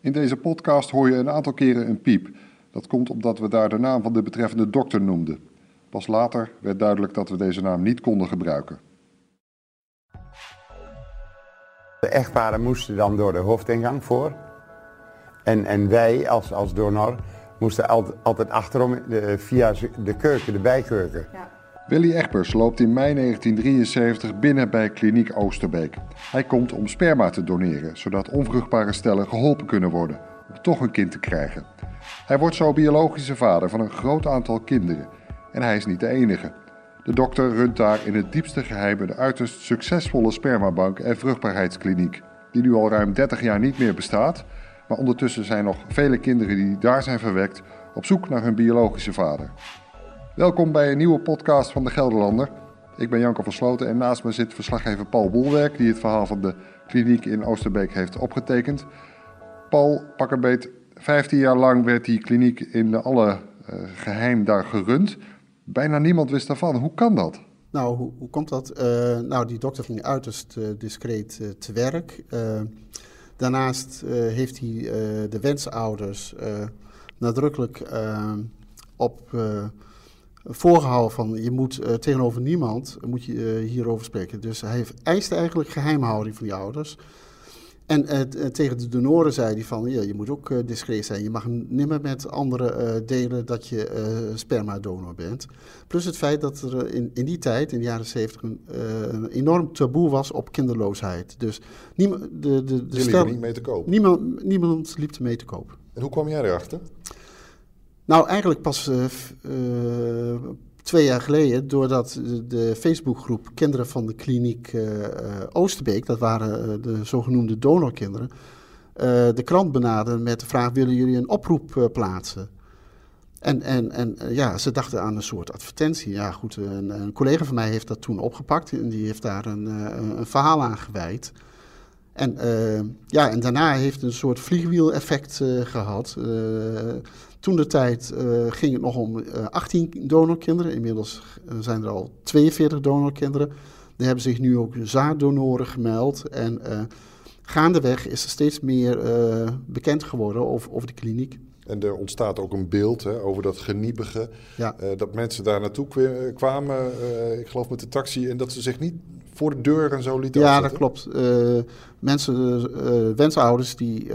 In deze podcast hoor je een aantal keren een piep. Dat komt omdat we daar de naam van de betreffende dokter noemden. Pas later werd duidelijk dat we deze naam niet konden gebruiken. De echtparen moesten dan door de hoofdingang voor. En, en wij als, als donor moesten altijd, altijd achterom de, via de keuken, de bijkeuken. Ja. Willy Egbers loopt in mei 1973 binnen bij kliniek Oosterbeek. Hij komt om sperma te doneren, zodat onvruchtbare stellen geholpen kunnen worden om toch een kind te krijgen. Hij wordt zo biologische vader van een groot aantal kinderen. En hij is niet de enige. De dokter runt daar in het diepste geheim een uiterst succesvolle spermabank en vruchtbaarheidskliniek, die nu al ruim 30 jaar niet meer bestaat, maar ondertussen zijn nog vele kinderen die daar zijn verwekt op zoek naar hun biologische vader. Welkom bij een nieuwe podcast van de Gelderlander. Ik ben Janko van Sloten en naast me zit verslaggever Paul Boelwerk, die het verhaal van de kliniek in Oosterbeek heeft opgetekend. Paul, pak een beet, 15 jaar lang werd die kliniek in alle uh, geheim daar gerund. Bijna niemand wist daarvan. Hoe kan dat? Nou, hoe, hoe komt dat? Uh, nou, die dokter ging uiterst uh, discreet te werk. daarnaast heeft hij de wensouders nadrukkelijk op voorgehouden van je moet uh, tegenover niemand moet je, uh, hierover spreken. Dus hij heeft, eiste eigenlijk geheimhouding van die ouders. En uh, tegen de donoren zei hij van ja, je moet ook discreet zijn. Je mag nimmer met anderen delen dat je spermadonor bent. Plus het feit dat er in, in die tijd, in de jaren zeventig, een, een, enorm taboe was op kinderloosheid. Dus niemand, de, de, de stel, niet mee te kopen? Niemand, niemand liep er mee te kopen. En hoe kwam jij erachter? Nou, eigenlijk pas uh, uh, twee jaar geleden, doordat de, Facebookgroep Kinderen van de Kliniek uh, Oosterbeek, dat waren de zogenoemde donorkinderen, de krant benaderde met de vraag: willen jullie een oproep plaatsen? En, en, en ja, ze dachten aan een soort advertentie. Ja, goed, een, een, collega van mij heeft dat toen opgepakt en die heeft daar een, een verhaal aan gewijd. En, ja, en daarna heeft een soort vliegwiel-effect gehad. Toen de tijd uh, ging het nog om uh, eh, 18 donorkinderen. Inmiddels eh, zijn er al 42 donorkinderen. Er hebben zich nu ook zaaddonoren gemeld. En gaandeweg is er steeds meer bekend geworden over, over de kliniek. En er ontstaat ook een beeld hè, over dat geniepige. Ja. dat mensen daar naartoe kwamen, ik geloof met de taxi, en dat ze zich niet voor de deur en zo lieten Ja, dat klopt. mensen, wensouders die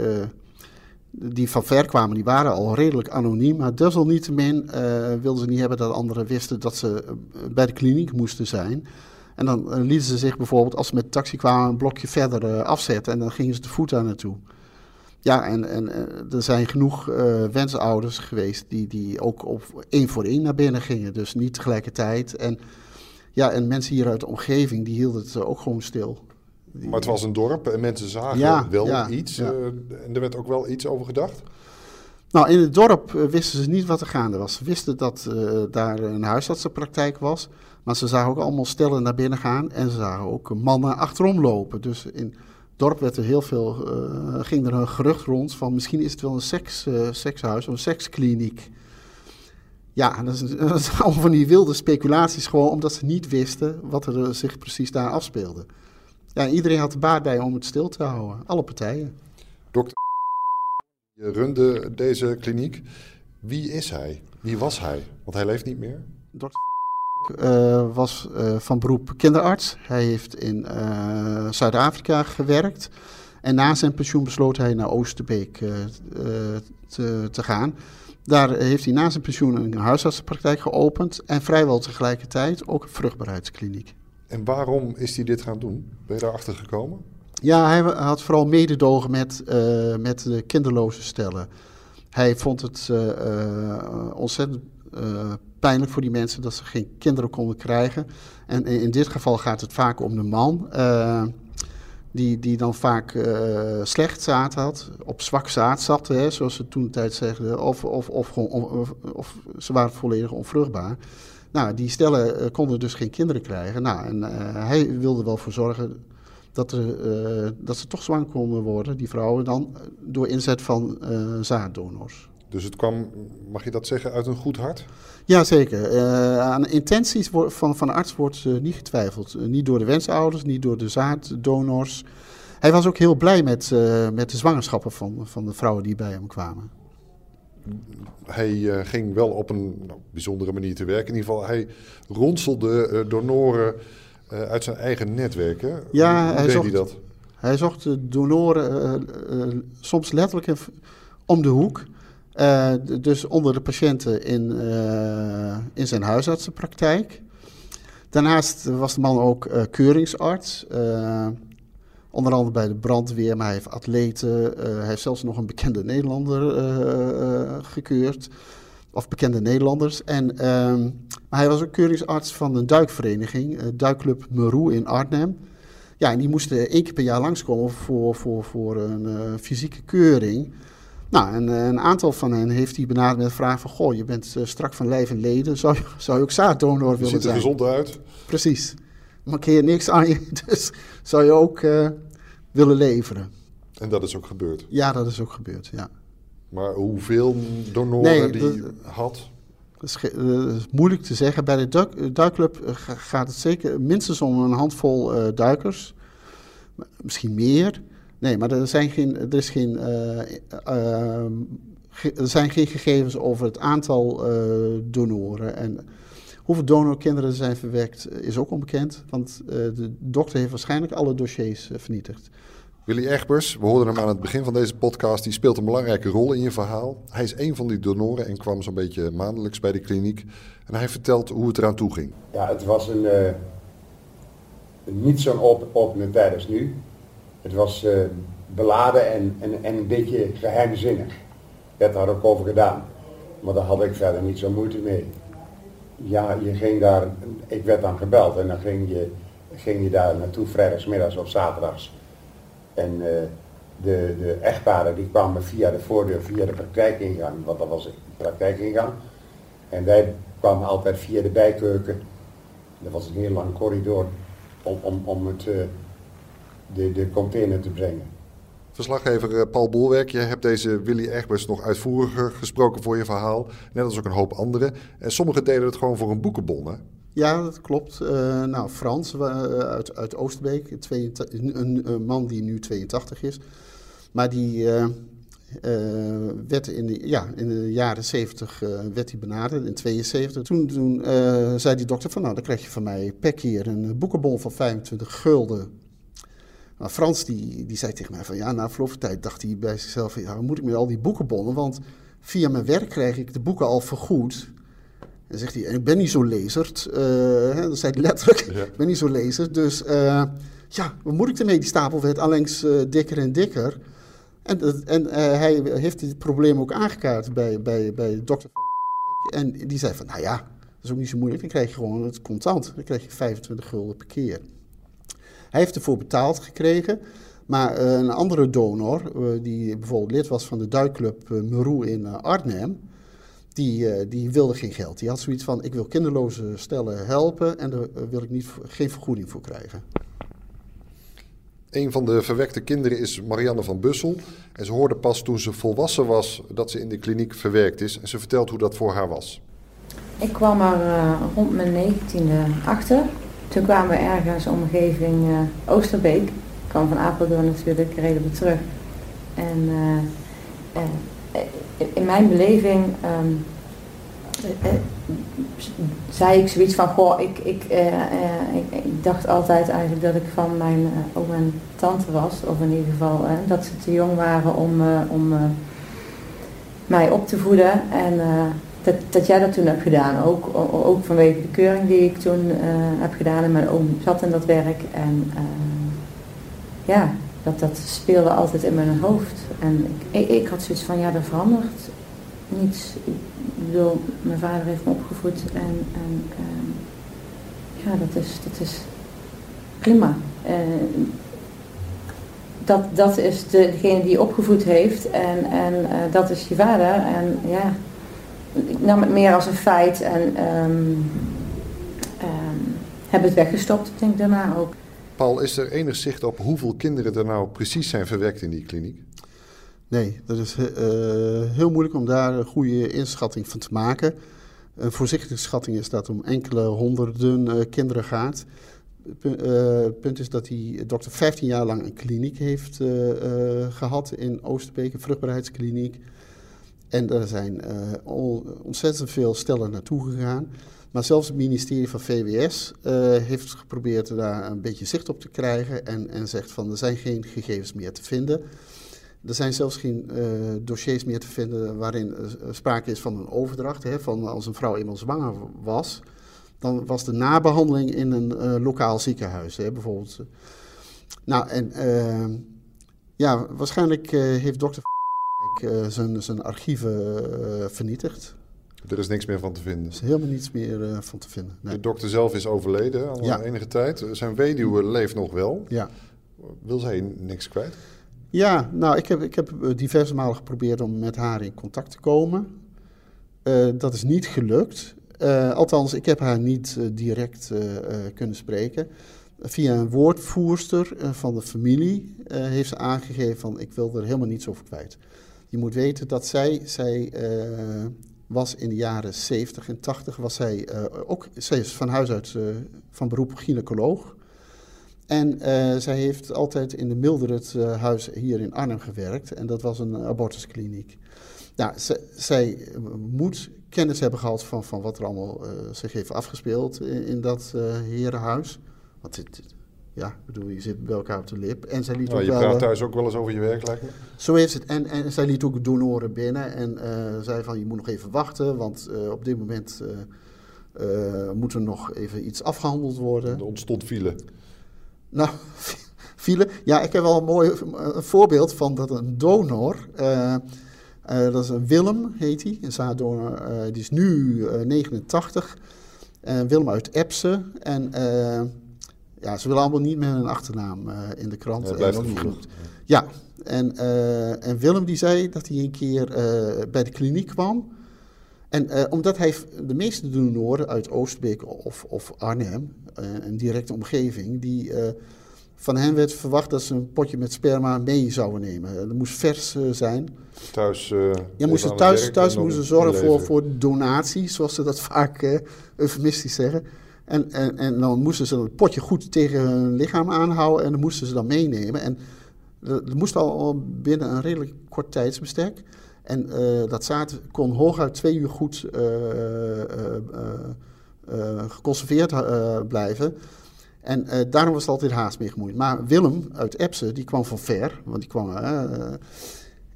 die van ver kwamen, die waren al redelijk anoniem. Maar desalniettemin uh, wilden ze niet hebben dat anderen wisten dat ze eh, bij de kliniek moesten zijn. En dan uh, lieten ze zich bijvoorbeeld, als ze met de taxi kwamen, een blokje verder afzetten. En dan gingen ze te voet daar naartoe. Ja, en, en er zijn genoeg wensouders geweest die, die ook op één voor één naar binnen gingen. Dus niet tegelijkertijd. En, ja, en mensen hier uit de omgeving, die hielden het ook gewoon stil. Maar het was een dorp en mensen zagen wel iets. Uh, en er werd ook wel iets over gedacht? Nou, in het dorp uh, wisten ze niet wat er gaande was. Ze wisten dat uh, daar een huisartsenpraktijk was. Maar ze zagen ook allemaal stellen naar binnen gaan. En ze zagen ook mannen achterom lopen. Dus in het dorp werd er heel veel, ging er een gerucht rond van misschien is het wel een seks, sekshuis of een sekskliniek. Ja, dat is, dat is allemaal van die wilde speculaties gewoon omdat ze niet wisten wat er zich precies daar afspeelde ja, iedereen had er baat bij om het stil te houden. Alle partijen. Dokter, je runde deze kliniek. Wie is hij? Wie was hij? Want hij leeft niet meer. Dokter uh, was uh, van beroep kinderarts. Hij heeft in uh, Zuid-Afrika gewerkt. En na zijn pensioen besloot hij naar Oosterbeek te, te gaan. Daar heeft hij na zijn pensioen een huisartsenpraktijk geopend. En vrijwel tegelijkertijd ook een vruchtbaarheidskliniek. En waarom is hij dit gaan doen? Ben je daarachter gekomen? Ja, hij had vooral mededogen met, uh, met de kinderloze stellen. Hij vond het uh, uh, ontzettend pijnlijk voor die mensen dat ze geen kinderen konden krijgen. En in dit geval gaat het vaak om de man, die, die dan vaak slecht zaad had, op zwak zaad zat, hè, zoals ze toen tijd zeiden, of, of, of, of, of ze waren volledig onvruchtbaar. Nou, die stellen uh, konden dus geen kinderen krijgen. Nou, en uh, hij wilde wel voor zorgen dat, er, uh, dat ze toch zwanger konden worden, die vrouwen dan, door inzet van zaaddonors. Dus het kwam, mag je dat zeggen, uit een goed hart? Jazeker. aan intenties van, van de arts wordt niet getwijfeld. niet door de wensouders, niet door de zaaddonors. Hij was ook heel blij met, uh, met de zwangerschappen van, van de vrouwen die bij hem kwamen. Hij uh, ging wel op een nou, bijzondere manier te werk. In ieder geval, hij ronselde uh, donoren uit zijn eigen netwerk. Hè? Ja, Hoe hij deed zocht, hij dat? Hij zocht donoren soms letterlijk om de hoek. dus onder de patiënten in, in zijn huisartsenpraktijk. Daarnaast was de man ook keuringsarts. Onder andere bij de brandweer, maar hij heeft atleten. Uh, hij heeft zelfs nog een bekende Nederlander gekeurd. Of bekende Nederlanders. En, ehm, maar hij was ook keuringsarts van een duikvereniging, Duikclub Meroe in Arnhem. Ja, en die moesten één keer per jaar langskomen voor, voor, voor een fysieke keuring. Nou, en een aantal van hen heeft hij benaderd met de vraag van... Goh, je bent strak van lijf en leden, zou je, zou je ook zaaddonor willen zijn? Ziet er gezond uit. Precies. Markeer niks aan je, dus zou je ook uh, willen leveren. En dat is ook gebeurd? Ja, dat is ook gebeurd, ja. Maar hoeveel donoren nee, die dat, had? Dat is, is, moeilijk te zeggen. Bij de duik, duikclub gaat het zeker minstens om een handvol duikers. Misschien meer... Nee, maar er zijn geen, er is geen, uh, uh, er zijn geen gegevens over het aantal donoren. En hoeveel donorkinderen zijn verwekt is ook onbekend. Want de dokter heeft waarschijnlijk alle dossiers vernietigd. Willy Egbers, we hoorden hem aan het begin van deze podcast, die speelt een belangrijke rol in je verhaal. Hij is een van die donoren en kwam zo'n beetje maandelijks bij de kliniek. En hij vertelt hoe het eraan toe ging. Ja, het was een, niet zo'n open, opene tijd als nu. Het was uh, beladen en, en, en een beetje geheimzinnig. Werd daar ook over gedaan. Maar daar had ik verder niet zo moeite mee. Ja, je ging daar, ik werd dan gebeld en dan ging je, ging je daar naartoe vrijdagsmiddags of zaterdags. En uh, de, de echtparen die kwamen via de voordeur, via de praktijkingang, want dat was de praktijkingang. En wij kwamen altijd via de bijkeuken. Dat was een heel lang corridor om, om, om het... Uh, de, de container te brengen. Verslaggever Paul Bolwerk, je hebt deze Willy Egbers nog uitvoeriger gesproken voor je verhaal. Net als ook een hoop anderen. En sommigen deden het gewoon voor een boekenbon, hè? Ja, dat klopt. Uh, nou, Frans uh, uit, uit Oosterbeek, een, een, een, man die nu 82 is. Maar die uh, werd in de, ja, in de jaren 70 werd hij benaderd, in 72. Toen, toen zei die dokter van, nou, dan krijg je van mij per keer een boekenbon van 25 gulden maar Frans die, die zei tegen mij van ja, na verloop van tijd dacht hij bij zichzelf, ja, moet ik met al die boekenbonnen? Want via mijn werk krijg ik de boeken al vergoed. En zegt hij, ik ben niet zo lezerd. Uh, dat zei hij letterlijk, ik ben niet zo lezer. Dus uh, ja, wat moet ik ermee? Die stapel werd allengs uh, dikker en dikker. En, en hij heeft dit probleem ook aangekaart bij, bij, bij dokter. En die zei van, nou ja, dat is ook niet zo moeilijk. Dan krijg je gewoon het contant. Dan krijg je 25 gulden per keer. Hij heeft ervoor betaald gekregen. Maar uh, een andere donor, uh, die bijvoorbeeld lid was van de duikclub uh, Meroe in Arnhem, die, die wilde geen geld. Die had zoiets van: ik wil kinderloze stellen helpen en daar wil ik niet, geen vergoeding voor krijgen. Een van de verwekte kinderen is Marianne van Bussel. En ze hoorde pas toen ze volwassen was dat ze in de kliniek verwerkt is. En ze vertelt hoe dat voor haar was. Ik kwam er rond mijn negentiende achter. Toen kwamen we ergens omgeving uh, Oosterbeek. Ik kwam van Apeldoorn natuurlijk, reden we terug. En uh, uh, in mijn beleving um, zei ik zoiets van, goh, ik, ik, ik, ik, dacht altijd eigenlijk dat ik van mijn oom en tante was. Of in ieder geval dat ze te jong waren om, om mij op te voeden. En dat, jij dat toen hebt gedaan. Ook, ook vanwege de keuring die ik toen uh, heb gedaan. En mijn oom zat in dat werk. En uh, ja, dat, dat speelde altijd in mijn hoofd. En ik, ik, had zoiets van, ja, dat verandert niets. Ik bedoel, mijn vader heeft me opgevoed. En, en uh, ja, dat is, dat is prima. dat, dat is de, degene die opgevoed heeft. En, en dat is je vader. En ja nam het meer als een feit en um, um, heb het weggestopt, denk ik daarna ook. Paul, is er enig zicht op hoeveel kinderen er nou precies zijn verwekt in die kliniek? Nee, dat is uh, heel moeilijk om daar een goede inschatting van te maken. Een voorzichtige schatting is dat om enkele honderden uh, kinderen gaat. het punt is dat die dokter 15 jaar lang een kliniek heeft gehad in Oosterbeek, een vruchtbaarheidskliniek. En er zijn ontzettend veel stellen naartoe gegaan. Maar zelfs het ministerie van VWS heeft geprobeerd daar een beetje zicht op te krijgen en, en zegt van er zijn geen gegevens meer te vinden. Er zijn zelfs geen uh, dossiers meer te vinden waarin sprake is van een overdracht. Hè, van als een vrouw eenmaal zwanger was, dan was de nabehandeling in een lokaal ziekenhuis, hè, bijvoorbeeld. Nou, en ja, waarschijnlijk heeft dokter zijn, zijn archieven vernietigd. Er is niks meer van te vinden. Er is helemaal niets meer van te vinden. Nee. De dokter zelf is overleden al ja. enige tijd. Zijn weduwe leeft nog wel. Ja. Wil zij niks kwijt? Ja, nou, ik heb, ik heb eh, diverse malen geprobeerd om met haar in contact te komen. Uh, dat is niet gelukt. Uh, althans, ik heb haar niet direct kunnen spreken. Via een woordvoerster van de familie heeft ze aangegeven van ik wil er helemaal niets over kwijt. Je moet weten dat zij, zij was in de jaren 70 en 80, was zij ook, zij is van huis uit van beroep gynaecoloog. En zij heeft altijd in de Mildred huis hier in Arnhem gewerkt. En dat was een abortuskliniek. Nou, zij moet kennis hebben gehad van, van wat er allemaal zich heeft afgespeeld in, in dat herenhuis. Want dit, ja, bedoel, je zit bij elkaar op de lip. En zij liet nou, ook je wel, praat thuis ook wel eens over je werk, lijkt me. Zo heeft het. En, en zij liet ook donoren binnen. En zei van, je moet nog even wachten, want op dit moment moet er nog even iets afgehandeld worden. Er ontstond file. Nou, file. Ja, ik heb wel een mooi een voorbeeld van dat een donor. Uh, uh, dat is een Willem, heet hij. Een zaaddonor. Uh, die is nu 89. Willem uit Epsen. En ja, ze willen allemaal niet meer hun achternaam in de krant. Ja, blijft ook niet goed. Ja, en, en Willem die zei dat hij een keer bij de kliniek kwam. En omdat hij de meeste donoren uit Oostbeek of, of Arnhem, een directe omgeving, die, van hen werd verwacht dat ze een potje met sperma mee zouden nemen. Dat moest vers zijn. Thuis? ja, moesten thuis, thuis moesten zorgen voor, voor donatie, zoals ze dat vaak eufemistisch zeggen. En, en, en dan moesten ze het potje goed tegen hun lichaam aanhouden en dan moesten ze dan meenemen. En dat moest al binnen een redelijk kort tijdsbestek. En uh, dat zaad kon hooguit twee uur goed uh, geconserveerd blijven. En daarom was het altijd haast mee gemoeid. Maar Willem uit Epsen, die kwam van ver, want die kwam...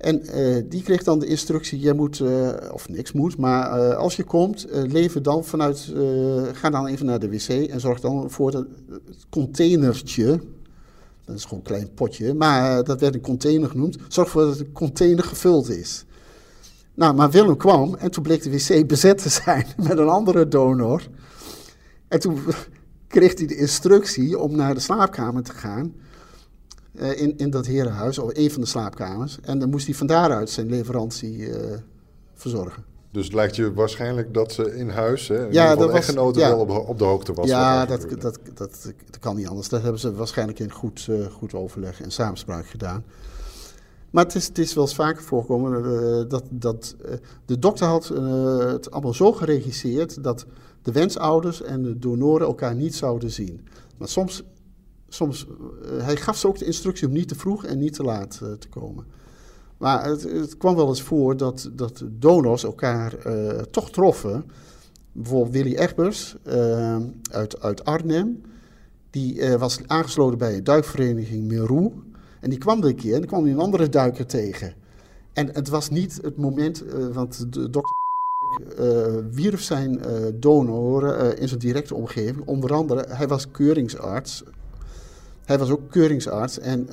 en die kreeg dan de instructie, jij moet, of niks moet, maar als je komt, lever dan vanuit, ga dan even naar de wc en zorg dan voor het containertje, dat is gewoon een klein potje, maar dat werd een container genoemd, zorg ervoor dat de container gevuld is. Nou, maar Willem kwam en toen bleek de wc bezet te zijn met een andere donor. En toen kreeg hij de instructie om naar de slaapkamer te gaan. Uh, in, in dat herenhuis, of een van de slaapkamers. En dan moest hij van daaruit zijn leverantie uh, verzorgen. Dus het lijkt je waarschijnlijk dat ze in huis, hè, in ja, dat echtgenote ja. wel op, op, de hoogte was. Ja, dat, dat, dat, dat, kan niet anders. Dat hebben ze waarschijnlijk in goed, uh, goed overleg en samenspraak gedaan. Maar het is, het is wel eens vaker voorgekomen uh, dat, dat uh, de dokter had het allemaal zo geregisseerd dat de wensouders en de donoren elkaar niet zouden zien. Maar soms, soms hij gaf ze ook de instructie om niet te vroeg en niet te laat te komen. Maar het, het, kwam wel eens voor dat, dat donors elkaar toch troffen. Bijvoorbeeld Willy Egbers uit, uit Arnhem. Die was aangesloten bij een duikvereniging Meroe. En die kwam er een keer en kwam hij een andere duiker tegen. En het was niet het moment, want de dokter uh, wierf zijn donoren in zijn directe omgeving. Onder andere, hij was keuringsarts. Hij was ook keuringsarts en...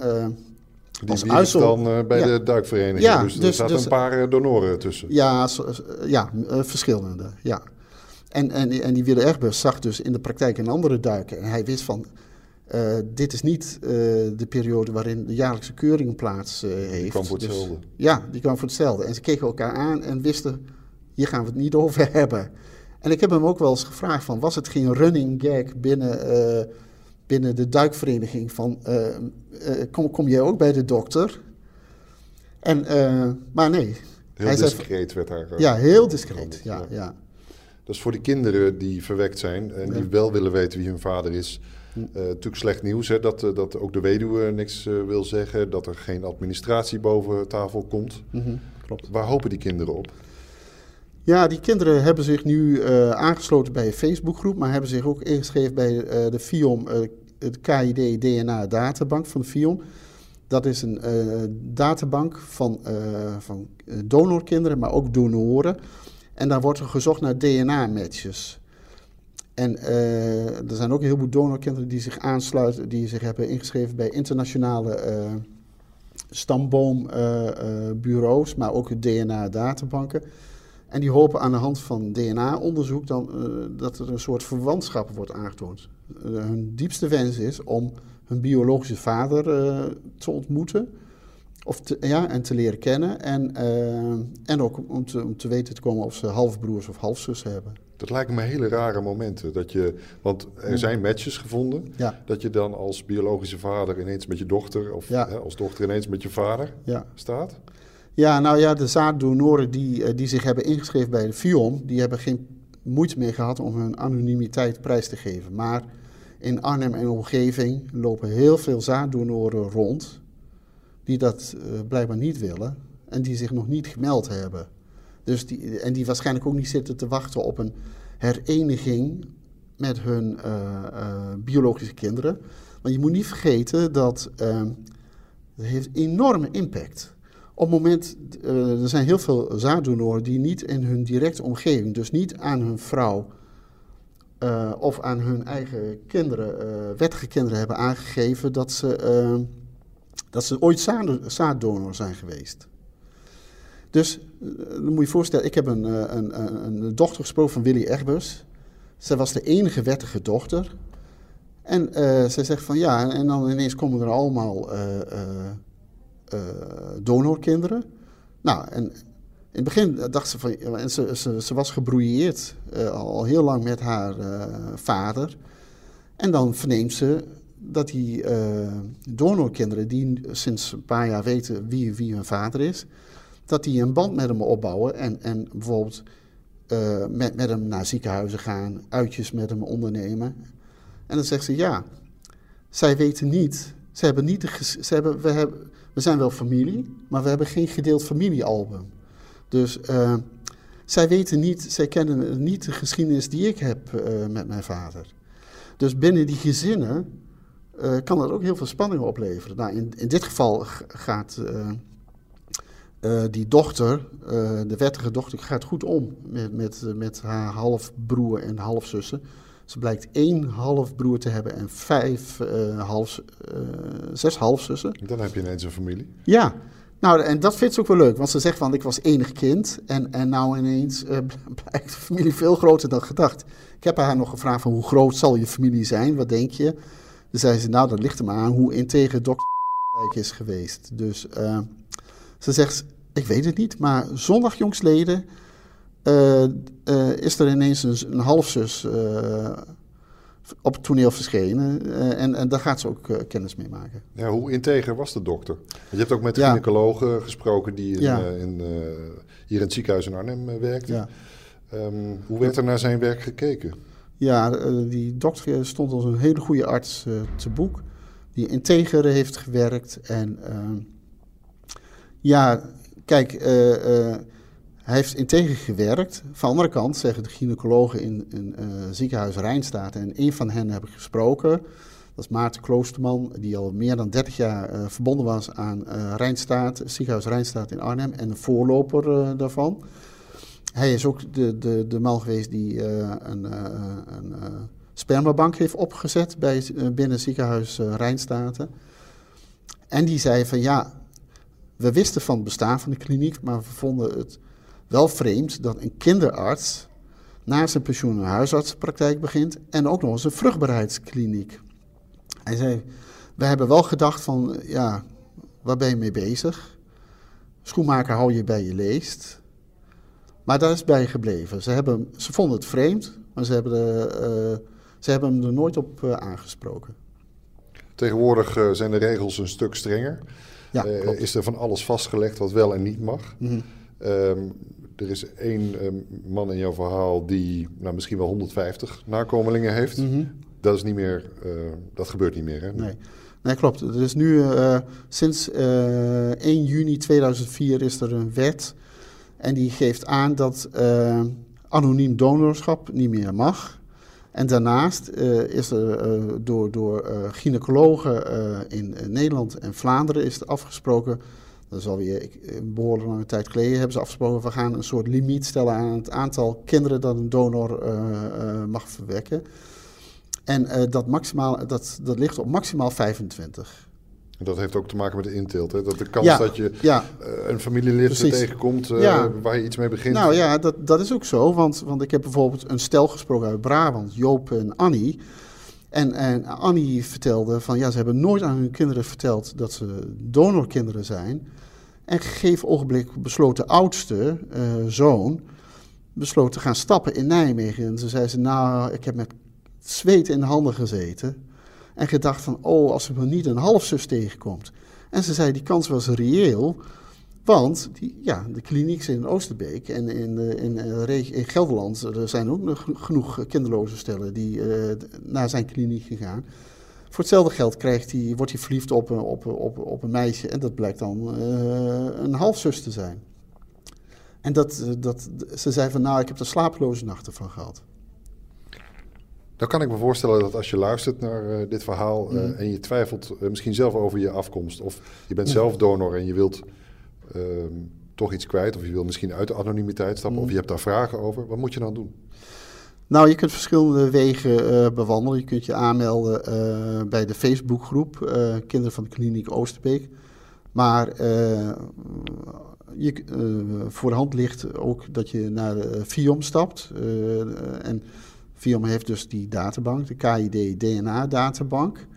Die als uitsel... dan bij ja. de duikvereniging, ja, dus, dus er zaten dus, een paar donoren tussen. Ja, ja verschillende, ja. En, en, en die Wille Egbers zag dus in de praktijk een andere duiker. En hij wist van, uh, dit is niet de periode waarin de jaarlijkse keuring plaats heeft. Die kwam voor dus hetzelfde. Dus, ja, die kwam voor hetzelfde. En ze keken elkaar aan en wisten, hier gaan we het niet over hebben. En ik heb hem ook wel eens gevraagd van, was het geen running gag binnen, binnen de duikvereniging van, kom, kom jij ook bij de dokter? En, maar nee. Heel hij discreet zei, werd daar. Ja, heel discreet, ja, ja. Dat is voor die kinderen die verwekt zijn en die wel willen weten wie hun vader is natuurlijk slecht nieuws hè, dat, dat ook de weduwe niks wil zeggen, dat er geen administratie boven tafel komt. Mhm, klopt. Waar hopen die kinderen op? Ja, die kinderen hebben zich nu aangesloten bij een Facebookgroep, maar hebben zich ook ingeschreven bij de FIOM, het KID DNA databank van de FIOM. Dat is een databank van, van donorkinderen, maar ook donoren. En daar wordt er gezocht naar DNA-matches. En er zijn ook een heleboel donorkinderen die zich aansluiten, die zich hebben ingeschreven bij internationale stamboombureaus, maar ook DNA-databanken. En die hopen aan de hand van DNA-onderzoek dan dat er een soort verwantschap wordt aangetoond. hun diepste wens is om hun biologische vader te ontmoeten of ja, en te leren kennen. En, en ook om te, om te weten te komen of ze halfbroers of halfzussen hebben. Dat lijken me hele rare momenten. Dat je, want er zijn matches gevonden. Ja. Dat je dan als biologische vader ineens met je dochter, of ja. hè, als dochter ineens met je vader ja. staat. Ja, nou ja, de zaaddonoren die, die zich hebben ingeschreven bij de FIOM, die hebben geen moeite meer gehad om hun anonimiteit prijs te geven. Maar in Arnhem en omgeving lopen heel veel zaaddonoren rond die dat uh, blijkbaar niet willen en die zich nog niet gemeld hebben. Dus die, en die waarschijnlijk ook niet zitten te wachten op een hereniging met hun uh, biologische kinderen. Want je moet niet vergeten dat uh, het heeft enorme impact. Op het moment, er zijn heel veel zaaddonoren die niet in hun directe omgeving, dus niet aan hun vrouw of aan hun eigen kinderen, wettige kinderen hebben aangegeven dat ze, dat ze ooit zaaddonor zijn geweest. Dus dan moet je voorstellen, ik heb een, een, een, dochter gesproken van Willy Egbers. Zij was de enige wettige dochter. En uh, zij zegt van ja, en dan ineens komen er allemaal uh, uh, donorkinderen. Nou, en in het begin dacht ze van, ze, ze, was gebrouilleerd al heel lang met haar vader. En dan verneemt ze dat die donorkinderen, die sinds een paar jaar weten wie, wie hun vader is, dat die een band met hem opbouwen en, en bijvoorbeeld uh, met, met hem naar ziekenhuizen gaan, uitjes met hem ondernemen. En dan zegt ze ja, zij weten niet, ze hebben niet de, ze hebben, we, hebben, we zijn wel familie, maar we hebben geen gedeeld familiealbum. Dus uh, zij weten niet, zij kennen niet de geschiedenis die ik heb uh, met mijn vader. Dus binnen die gezinnen kan dat ook heel veel spanning opleveren. Nou, in, in dit geval gaat die dochter, de wettige dochter, gaat goed om met, met, met haar halfbroer en halfzussen. Ze blijkt één halfbroer te hebben en vijf, uh, half, zes halfzussen. Dan heb je ineens een familie. Ja, nou en dat vindt ze ook wel leuk. Want ze zegt van ik was enig kind en, en nou ineens blijkt de familie veel groter dan gedacht. Ik heb haar nog gevraagd van hoe groot zal je familie zijn, wat denk je? Dan zei ze nou dat ligt er maar aan hoe integer dokter is geweest. Dus... Ze zegt, ik weet het niet, maar zondag jongsleden uh, uh, is er ineens een, een halfzus uh, op het toneel verschenen. en, en daar gaat ze ook kennis mee maken. Ja, hoe integer was de dokter? Want je hebt ook met de ja. gynaecologen gesproken die in, Ja. in, hier in het ziekenhuis in Arnhem werkte. Ja. Um, hoe werd er naar zijn werk gekeken? Ja, die dokter stond als een hele goede arts te boek. Die integer heeft gewerkt en... ehm, ja, kijk, hij heeft integer gewerkt. Van de andere kant zeggen de gynaecologen in een uh, ziekenhuis Rijnstaat, en een van hen heb ik gesproken, dat is Maarten Kloosterman, die al meer dan 30 jaar verbonden was aan Rijnstaat, ziekenhuis Rijnstaat in Arnhem en de voorloper daarvan. Hij is ook de, de, de man geweest die een, een spermabank heeft opgezet bij, binnen ziekenhuis Rijnstaten. En die zei van ja, we wisten van het bestaan van de kliniek, maar we vonden het wel vreemd dat een kinderarts na zijn pensioen een huisartsenpraktijk begint en ook nog eens een vruchtbaarheidskliniek. Hij zei, we hebben wel gedacht van, ja, waar ben je mee bezig? Schoenmaker hou je bij je leest. Maar daar is bij gebleven. Ze, hebben, ze vonden het vreemd, maar ze hebben, uh, ze hebben hem er nooit op uh, aangesproken. Tegenwoordig uh, zijn de regels een stuk strenger. Ja, is er van alles vastgelegd wat wel en niet mag. Mm -hmm. Um, er is één um, man in jouw verhaal die nou, misschien wel 150 nakomelingen heeft. Mm -hmm. dat is niet meer, dat gebeurt niet meer. Hè? Nee. nee, klopt. Er is nu sinds 1 juni 2004 is er een wet en die geeft aan dat anoniem donorschap niet meer mag. En daarnaast is er door, door gynaecologen in Nederland en Vlaanderen is afgesproken. Dat is alweer een behoorlijk lange tijd geleden hebben ze afgesproken. We gaan een soort limiet stellen aan het aantal kinderen dat een donor mag verwekken. En dat, maximaal, dat, dat ligt op maximaal 25. Dat heeft ook te maken met de inteelt. Hè? Dat de kans dat je ja. Een familielid tegenkomt waar je iets mee begint. Nou ja, dat, dat is ook zo. Want, want ik heb bijvoorbeeld een stel gesproken uit Brabant, Joop en Annie. En, en Annie vertelde van ja, ze hebben nooit aan hun kinderen verteld dat ze donorkinderen zijn. En gegeven ogenblik besloot de oudste uh, zoon besloot te gaan stappen in Nijmegen. En ze zei ze, nou, ik heb met zweet in de handen gezeten. En gedacht van, oh, als ze me niet een halfzus tegenkomt. En ze zei, die kans was reëel. Want die, ja, de kliniek in Oosterbeek en in, in, in Gelderland, er zijn ook nog genoeg kinderloze stellen die uh, naar zijn kliniek gegaan. Voor hetzelfde geld krijgt hij, wordt hij verliefd op een, op, op, op een meisje en dat blijkt dan uh, een halfzus te zijn. En dat, dat, ze zei van nou, ik heb er slapeloze nachten van gehad. Dan kan ik me voorstellen dat als je luistert naar uh, dit verhaal uh, en je twijfelt misschien zelf over je afkomst, of je bent zelf donor en je wilt ehm, toch iets kwijt, of je wil misschien uit de anonimiteit stappen, of je hebt daar vragen over, wat moet je dan doen? Nou, je kunt verschillende wegen bewandelen. Je kunt je aanmelden bij de Facebookgroep Kinderen van de Kliniek Oosterbeek. Maar je, voor de hand ligt ook dat je naar de FIOM stapt. en Viom heeft dus die databank, de KID DNA-databank.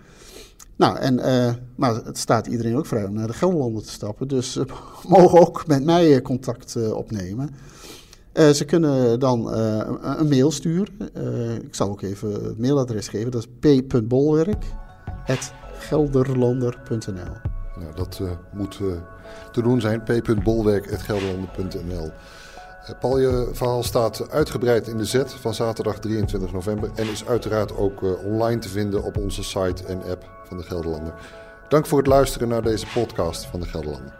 Nou, en, uh, maar het staat iedereen ook vrij om naar de Gelderlanden te stappen. Dus ze mogen ook met mij eh, contact opnemen. Ze kunnen dan een mail sturen. ik zal ook even het mailadres geven. Dat is p.bolwerk.gelderlander.nl Nou, dat moet te doen zijn. p.bolwerk.gelderlander.nl eh, Paul, je verhaal staat uitgebreid in de zet van zaterdag 23 november en is uiteraard ook online te vinden op onze site en app van de Gelderlander. Dank voor het luisteren naar deze podcast van de Gelderlander.